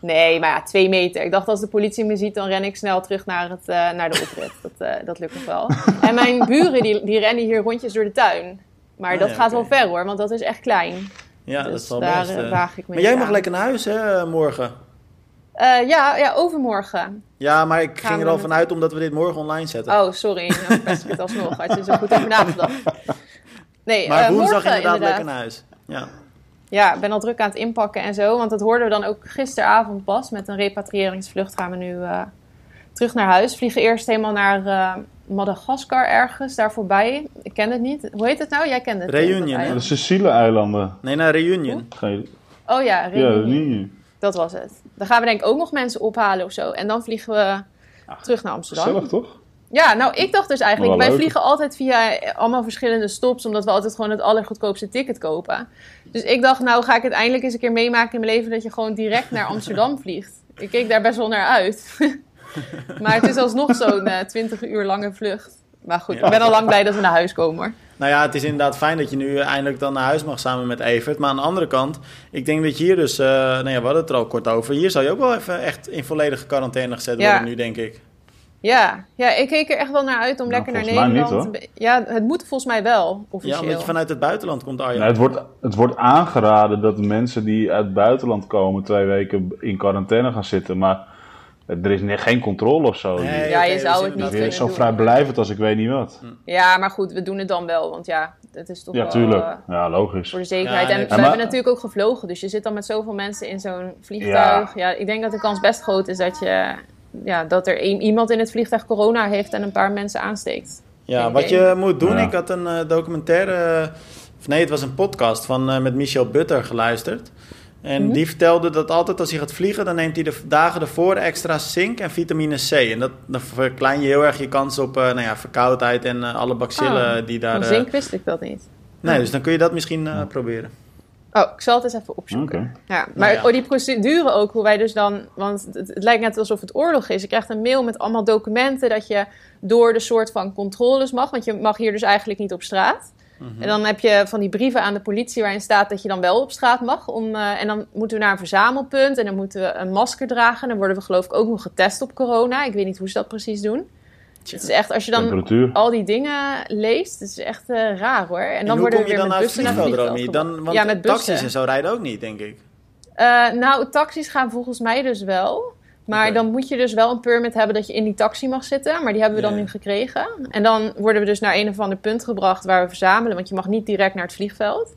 Nee, maar ja, twee meter. Ik dacht als de politie me ziet, dan ren ik snel terug naar, het, eh, naar de oprit. <laughs> Dat, eh, dat lukt nog wel. En mijn buren die, die rennen hier rondjes door de tuin. Maar Ah, dat ja, gaat wel ver hoor, want dat is echt klein. Ja, dus dat is wel daar, best. eh, waag ik me Maar jij mag lekker naar huis hè, morgen? Ja, ja, overmorgen. Ja, maar ik Gaan ging er al met- vanuit omdat we dit morgen online zetten. Oh, sorry. Nou, verpest ik het alsnog. Had je zo goed over nagedacht. <laughs> Nee, maar woensdag morgen inderdaad, lekker naar huis. Ja. Ja, ik ben al druk aan het inpakken en zo. Want dat hoorden we dan ook gisteravond pas. Met een repatriëringsvlucht gaan we nu eh, terug naar huis. Vliegen eerst helemaal naar eh, Madagaskar ergens, daar voorbij. Ik ken het niet. Hoe heet het nou? Jij kent het. hè, Reunion, hè? De eiland. Sicile-eilanden. Nee, naar Reunion. Geen- Oh ja, Ja, Reunion. niet. Dat was het. Dan gaan we denk ik ook nog mensen ophalen of zo. En dan vliegen we terug naar Amsterdam. Gezellig, toch? Ja, nou, ik dacht dus eigenlijk, wij leuk. vliegen altijd via allemaal verschillende stops, omdat we altijd gewoon het allergoedkoopste ticket kopen. Dus ik dacht, nou ga ik het eindelijk eens een keer meemaken in mijn leven dat je gewoon direct naar Amsterdam <laughs> vliegt. Ik keek daar best wel naar uit. <laughs> maar het is alsnog zo'n eh 20 uur lange vlucht. Maar goed, Ja. ik ben al lang blij dat we naar huis komen hoor. Nou ja, het is inderdaad fijn dat je nu eindelijk dan naar huis mag samen met Evert. Maar aan de andere kant, ik denk dat je hier dus, eh nou ja, we hadden het er al kort over. Hier zou je ook wel even echt in volledige quarantaine gezet Ja. worden nu, denk ik. Ja, ja, ik keek er echt wel naar uit om Nou, lekker naar niet, Nederland. ja, het moet volgens mij wel, Ja, officieel. omdat je vanuit het buitenland komt, Arjan. Nou, het, wordt, het wordt aangeraden dat mensen die uit het buitenland komen twee weken in quarantaine gaan zitten. Maar er is ne- geen controle of zo. Nee, Ja, je zou dus het niet kunnen zo vrijblijvend als ik weet niet wat. Ja, maar goed, we doen het dan wel, want ja, het is toch Ja, wel... tuurlijk. eh, Ja, logisch. Voor de zekerheid. Ja, en we maar- hebben natuurlijk ook gevlogen. Dus je zit dan met zoveel mensen in zo'n vliegtuig. Ja. ik denk dat de kans best groot is dat, je, ja, dat er een, iemand in het vliegtuig corona heeft en een paar mensen aansteekt. Ja, wat je moet doen, Ja. ik had een eh, documentaire, eh, of nee, het was een podcast van, eh, met Michel Butter geluisterd. En Mhm. die vertelde dat altijd als hij gaat vliegen, dan neemt hij de dagen ervoor extra zink en vitamine C. En dat, dan verklein je heel erg je kans op eh, nou ja, verkoudheid en alle bacillen Oh, die daar... Van eh, zink wist ik dat niet. nee, dus dan kun je dat misschien eh, proberen. Oh, ik zal het eens even opzoeken. Ja, maar ja. Oh, die procedure ook, hoe wij dus dan... Want het, het lijkt net alsof het oorlog is. Je krijgt een mail met allemaal documenten dat je door de soort van controles mag. Want je mag hier dus eigenlijk niet op straat. Mhm. En dan heb je van die brieven aan de politie waarin staat dat je dan wel op straat mag. Om, eh, en dan moeten we naar een verzamelpunt en dan moeten we een masker dragen. Dan worden we geloof ik ook nog getest op corona. Ik weet niet hoe ze dat precies doen. Het is echt, als je dan al die dingen leest, het is echt eh, raar hoor. En, En, dan hoe worden kom we je weer dan met naar het bussen naar het vliegveld. Dan, want ja, met bussen. taxis en zo rijden ook niet, denk ik. Eh, nou, taxis gaan volgens mij dus wel. Maar dan moet je dus wel een permit hebben dat je in die taxi mag zitten. Maar die hebben we dan nu gekregen. En dan worden we dus naar een of ander punt gebracht waar we verzamelen. Want je mag niet direct naar het vliegveld.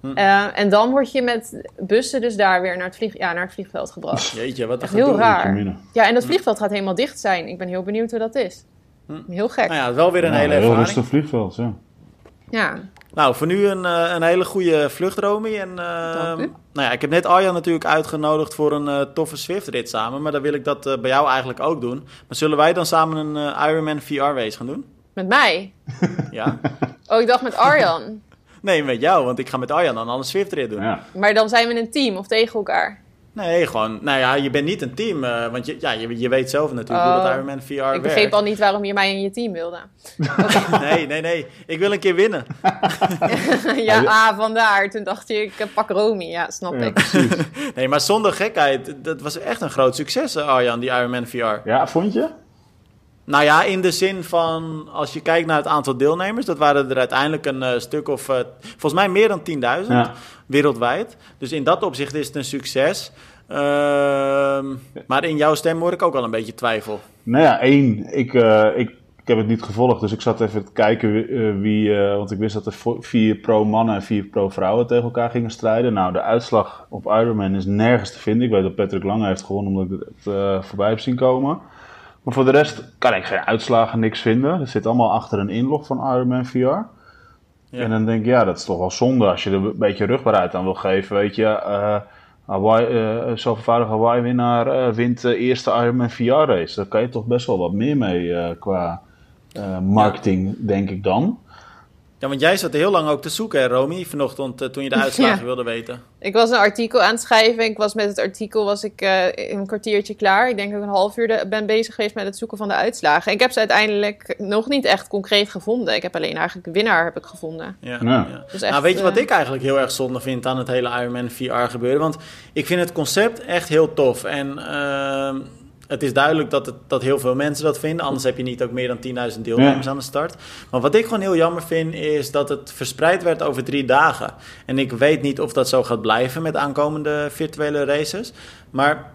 Hm. Eh, en dan word je met bussen dus daar weer naar het, vlieg, ja, naar het vliegveld gebracht. Jeetje, wat een heel raar. Ja, en dat vliegveld gaat helemaal dicht zijn. Ik ben heel benieuwd hoe dat is. Hm. Heel gek. Nou ja, wel weer een Ja, hele heel ervaring. rustig vliegveld, ja. Ja. Nou, voor nu een, eh, een hele goede vlucht, Romy. En, uh, u. nou ja, ik heb net Arjan natuurlijk uitgenodigd voor een uh, toffe Swift-rit samen. Maar dan wil ik dat uh, bij jou eigenlijk ook doen. Maar zullen wij dan samen een uh, Ironman VR-race gaan doen? Met mij? <laughs> Ja. Oh, ik dacht met Arjan. <laughs> nee, met jou, want ik ga met Arjan dan al een Swift-rit doen. Ja. Maar dan zijn we een team of tegen elkaar? Nee, gewoon, nou ja, je bent niet een team. Uh, want je, ja, je, je weet zelf natuurlijk oh, hoe dat Ironman VR werkt. Ik begreep al niet waarom je mij in je team wilde. <laughs> nee, nee, nee. Ik wil een keer winnen. <laughs> ja, ah, vandaar. Toen dacht je, ik pak Romy. Ja, snap ja, ik. <laughs> nee, maar zonder gekheid. Dat was echt een groot succes, Arjan, die Ironman VR. Ja, vond je? Nou ja, in de zin van, als je kijkt naar het aantal deelnemers, dat waren er uiteindelijk een uh, stuk of, uh, volgens mij meer dan 10.000 ja. wereldwijd. Dus in dat opzicht is het een succes. Uh, maar in jouw stem hoor ik ook al een beetje twijfel. Nou ja, één, ik, uh, ik, ik heb het niet gevolgd, dus ik zat even te kijken wie, wie want ik wist dat er vier pro-mannen en vier pro-vrouwen tegen elkaar gingen strijden. Nou, de uitslag op Ironman is nergens te vinden. Ik weet dat Patrick Lange heeft gewonnen omdat ik het voorbij heb zien komen. Maar voor de rest kan ik geen uitslagen, niks vinden. Het zit allemaal achter een inlog van Ironman VR. Ja. En dan denk ik, ja, dat is toch wel zonde als je er een beetje rugbaarheid aan wil geven. Weet je, uh, Hawaii, uh, Hawaii-winnaar uh, wint de eerste Ironman VR-race. Daar kan je toch best wel wat meer mee qua marketing, denk ik dan. Ja, want jij zat heel lang ook te zoeken, hè, Romy, vanochtend, uh, toen je de <laughs> uitslagen ja. wilde weten. Ik was een artikel aan het schrijven. Ik was met het artikel was ik uh, een kwartiertje klaar. Ik denk dat ik een half uur de, ben bezig geweest met het zoeken van de uitslagen. Ik heb ze uiteindelijk nog niet echt concreet gevonden. Ik heb alleen eigenlijk winnaar heb ik gevonden. Ja. ja. ja. Dus echt, nou, weet je wat ik eigenlijk heel erg zonde vind aan het hele Ironman VR gebeuren? Want ik vind het concept echt heel tof. En... Uh, het is duidelijk dat, het, dat heel veel mensen dat vinden. Anders heb je niet ook meer dan 10.000 deelnemers ja. aan de start. Maar wat ik gewoon heel jammer vind, is dat het verspreid werd over drie dagen. En ik weet niet of dat zo gaat blijven met aankomende virtuele races. Maar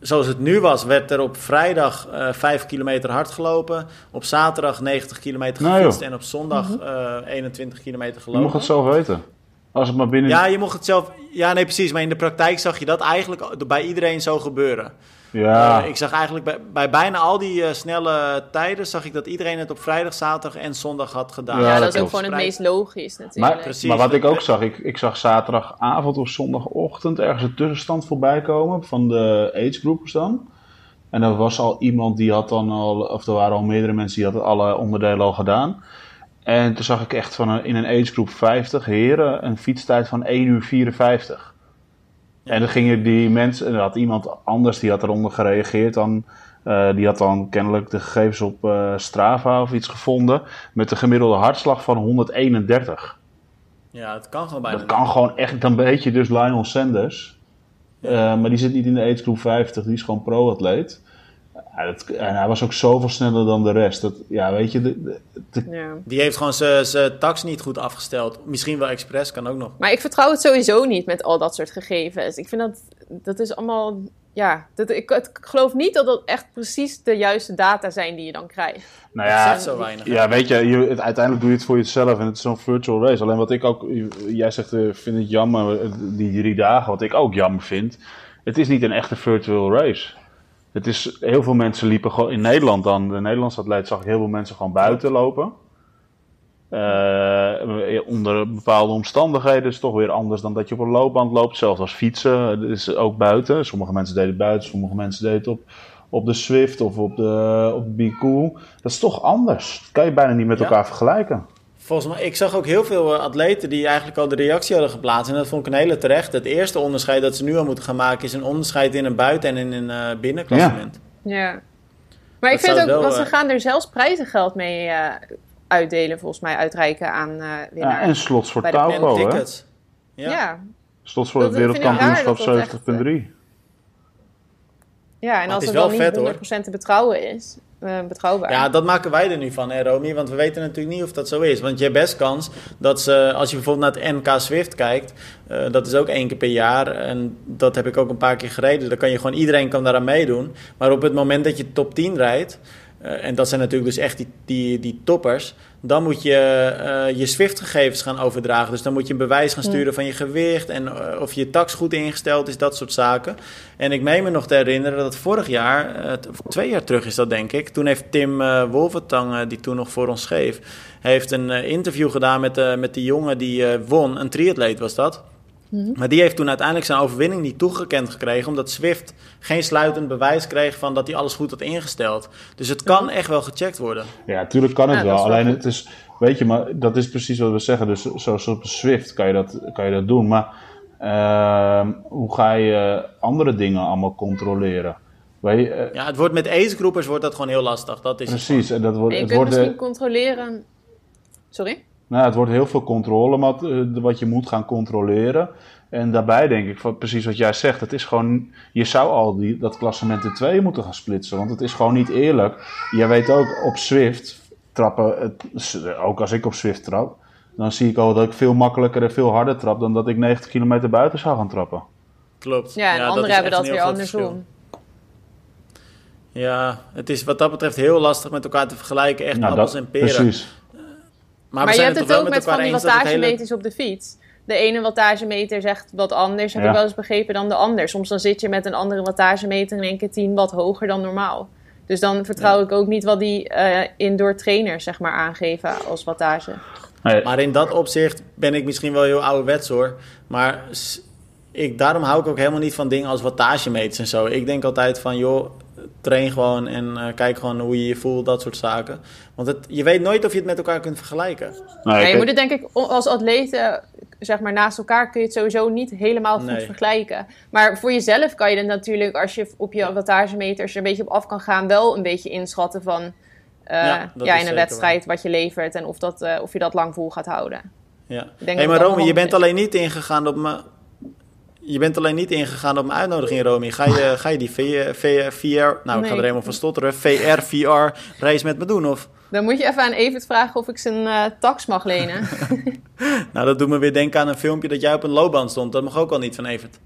zoals het nu was, werd er op vrijdag uh, 5 kilometer hard gelopen. Op zaterdag 90 kilometer gefietst. Nou, en op zondag uh, 21 kilometer gelopen. Je mag het zelf weten. Als het maar binnen... Ja, je mocht het zelf... Ja, nee, precies. Maar in de praktijk zag je dat eigenlijk bij iedereen zo gebeuren. Ja. Uh, ik zag eigenlijk bij, bij bijna al die uh, snelle tijden... zag ik dat iedereen het op vrijdag, zaterdag en zondag had gedaan. Ja, ja dat, dat is ook gewoon het meest logisch natuurlijk. Maar, Precies, maar wat ik ook zag, ik, ik zag zaterdagavond of zondagochtend... ergens een tussenstand voorbij komen van de agegroepers dan... En er was al iemand die had dan al, of er waren al meerdere mensen die hadden alle onderdelen al gedaan. En toen zag ik echt van een, in een agegroep 50 heren een fietstijd van 1 uur 54. En dan gingen die mensen, en er had iemand anders die had eronder gereageerd dan. Uh, die had dan kennelijk de gegevens op uh, Strava of iets gevonden. Met een gemiddelde hartslag van 131. Ja, dat kan gewoon bijna. Dat kan gewoon echt. Dan weet je dus Lionel Sanders. Uh, maar die zit niet in de agegroep 50, die is gewoon pro-atleet. Ja, dat, en hij was ook zoveel sneller dan de rest. Dat, ja, weet je, de, de, de... Ja. Die heeft gewoon zijn tax niet goed afgesteld. Misschien wel expres, kan ook nog. Maar ik vertrouw het sowieso niet met al dat soort gegevens. Ik vind dat, dat is allemaal... Ja, dat, ik, ik geloof niet dat dat echt precies de juiste data zijn die je dan krijgt. Nou ja, zo weinig, ja weet je, je het, uiteindelijk doe je het voor jezelf en het is zo'n virtual race. Alleen wat ik ook, jij zegt, uh, vind het jammer, die drie dagen, wat ik ook jammer vind. Het is niet een echte virtual race. Het is, heel veel mensen liepen gewoon in Nederland dan. De Nederlandse atleet zag ik heel veel mensen gewoon buiten lopen. Uh, onder bepaalde omstandigheden is het toch weer anders dan dat je op een loopband loopt. Zelfs als fietsen, dat is ook buiten. Sommige mensen deden het buiten, sommige mensen deden het op, op de Swift of op de, op de Be Cool. Dat is toch anders. Dat kan je bijna niet met ja. elkaar vergelijken. Volgens mij, ik zag ook heel veel atleten die eigenlijk al de reactie hadden geplaatst. En dat vond ik een hele terecht. Het eerste onderscheid dat ze nu al moeten gaan maken is een onderscheid in een buiten- en in een uh, binnenklassement. Ja. ja. Maar dat ik vind ook, wel, want ze gaan er zelfs prijzengeld mee uh, uitdelen, volgens mij, uitreiken aan uh, winnaars. Ja, en slots voor Tauco, hè? Ja. ja. Slots voor dat, het wereldkampioenschap 70.3. Ja, en maar als het, het wel niet vet, 100% te betrouwen is, uh, betrouwbaar. Ja, dat maken wij er nu van, hè, Romy? Want we weten natuurlijk niet of dat zo is. Want je hebt best kans dat ze, als je bijvoorbeeld naar het NK Swift kijkt, uh, dat is ook één keer per jaar. En dat heb ik ook een paar keer gereden. Dan kan je gewoon, iedereen kan daaraan meedoen. Maar op het moment dat je top 10 rijdt, eh, en dat zijn natuurlijk dus echt die, die, die toppers, dan moet je eh, je Swift-gegevens gaan overdragen. Dus dan moet je een bewijs gaan sturen van je gewicht en eh, of je tax goed ingesteld is, dat soort zaken. En ik meen me nog te herinneren dat vorig jaar, twee jaar terug is dat denk ik, toen heeft Tim Wolvertang, die toen nog voor ons schreef, heeft een interview gedaan met, met die jongen die won, een triatleet was dat. Mhm. Maar die heeft toen uiteindelijk zijn overwinning niet toegekend gekregen, omdat Swift geen sluitend bewijs kreeg van dat hij alles goed had ingesteld. Dus het kan echt wel gecheckt worden. Ja, natuurlijk kan het wel. Alleen het is, weet je, maar dat is precies wat we zeggen. Dus zoals op Swift kan je dat, kan je dat doen. Maar ehm, hoe ga je andere dingen allemaal controleren? Je, uh, ja, het wordt met acegroepers wordt dat gewoon heel lastig. Dat is precies. En dat wordt, je het kunt wordt, misschien controleren. Sorry? Nou, het wordt heel veel controle wat, eh, wat je moet gaan controleren. En daarbij denk ik, van, precies wat jij zegt, het is gewoon, je zou al die, dat klassement in twee moeten gaan splitsen. Want het is gewoon niet eerlijk. Jij weet ook, op Swift trappen, ook als ik op Swift trap, dan zie ik al dat ik veel makkelijker en veel harder trap dan dat ik 90 kilometer buiten zou gaan trappen. Klopt. Ja, en anderen hebben dat weer andersom. Ja, het is wat dat betreft heel lastig met elkaar te vergelijken. Echt nou, appels en peren. Precies. Maar, je hebt het, ook met van die wattagemeters op de fiets. De ene wattagemeter zegt wat anders, heb ik wel eens begrepen, dan de ander. Soms dan zit je met een andere wattagemeter in één keer 10 watt hoger dan normaal. Dus dan vertrouw ik ook niet wat die uh, indoor trainers zeg maar, aangeven als wattage. Maar in dat opzicht ben ik misschien wel heel ouderwets hoor. Maar ik, daarom hou ik ook helemaal niet van dingen als wattagemeters en zo. Ik denk altijd van, joh, train gewoon en uh, kijk gewoon hoe je je voelt, dat soort zaken. Want het, je weet nooit of je het met elkaar kunt vergelijken. Nee, je moet het denk ik als atleten, zeg maar naast elkaar kun je het sowieso niet helemaal goed vergelijken. Maar voor jezelf kan je het natuurlijk, als je op je wattagemeters er een beetje op af kan gaan, wel een beetje inschatten van uh, ja, ja, in een wedstrijd wat je levert en of, dat, uh, of je dat lang vol gaat houden. Ja. Hé, maar Rome, je bent alleen niet ingegaan op me je bent alleen niet ingegaan op mijn uitnodiging, Romy. Ga je, ga je die VR, nou ik ga er helemaal van stotteren, VR, VR reis met me doen of? Dan moet je even aan Evert vragen of ik zijn uh, tax mag lenen. <laughs> nou, dat doet me weer denken aan een filmpje dat jij op een loopband stond. Dat mag ook al niet van Evert.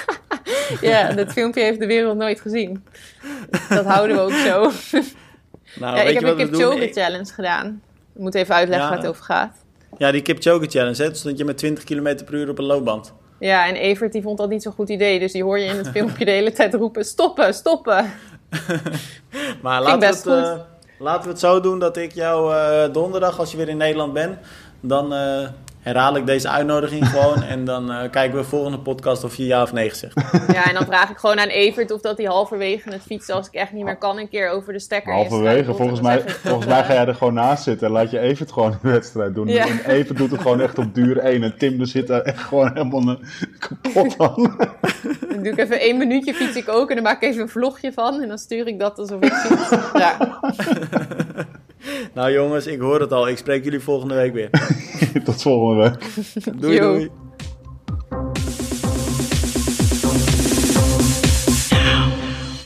<laughs> ja, dat filmpje heeft de wereld nooit gezien. Dat houden we ook zo. <laughs> Nou, ja, ik heb een Kipchoge Challenge gedaan. Ik moet even uitleggen waar het over gaat. Ja, die Kipchoge Challenge, hè? stond je met 20 km per uur op een loopband. Ja, en Evert die vond dat niet zo'n goed idee. Dus die hoor je in het filmpje de hele tijd roepen: stoppen, stoppen. <laughs> maar laten we, het, uh, laten we het zo doen dat ik jou uh, donderdag, als je weer in Nederland bent, dan uh, herhaal ik deze uitnodiging <laughs> gewoon. en dan uh, kijken we de volgende podcast of je ja of nee zegt. Ja, en dan vraag ik gewoon aan Evert of dat hij halverwege het fietsen, als ik echt niet meer kan, een keer over de stekker Halverwege, volgens, mij, volgens mij ga jij er gewoon naast zitten en laat je Evert gewoon de wedstrijd doen. Ja. En Evert doet het gewoon echt op duur 1 en Tim er zit daar echt gewoon helemaal kapot aan. <laughs> Dan doe ik even één minuutje fiets ik ook en dan maak ik even een vlogje van en dan stuur ik dat alsof ik fiets. <laughs> Ja. <laughs> Nou jongens, ik hoor het al. Ik spreek jullie volgende week weer. <laughs> Tot volgende week. doei doei.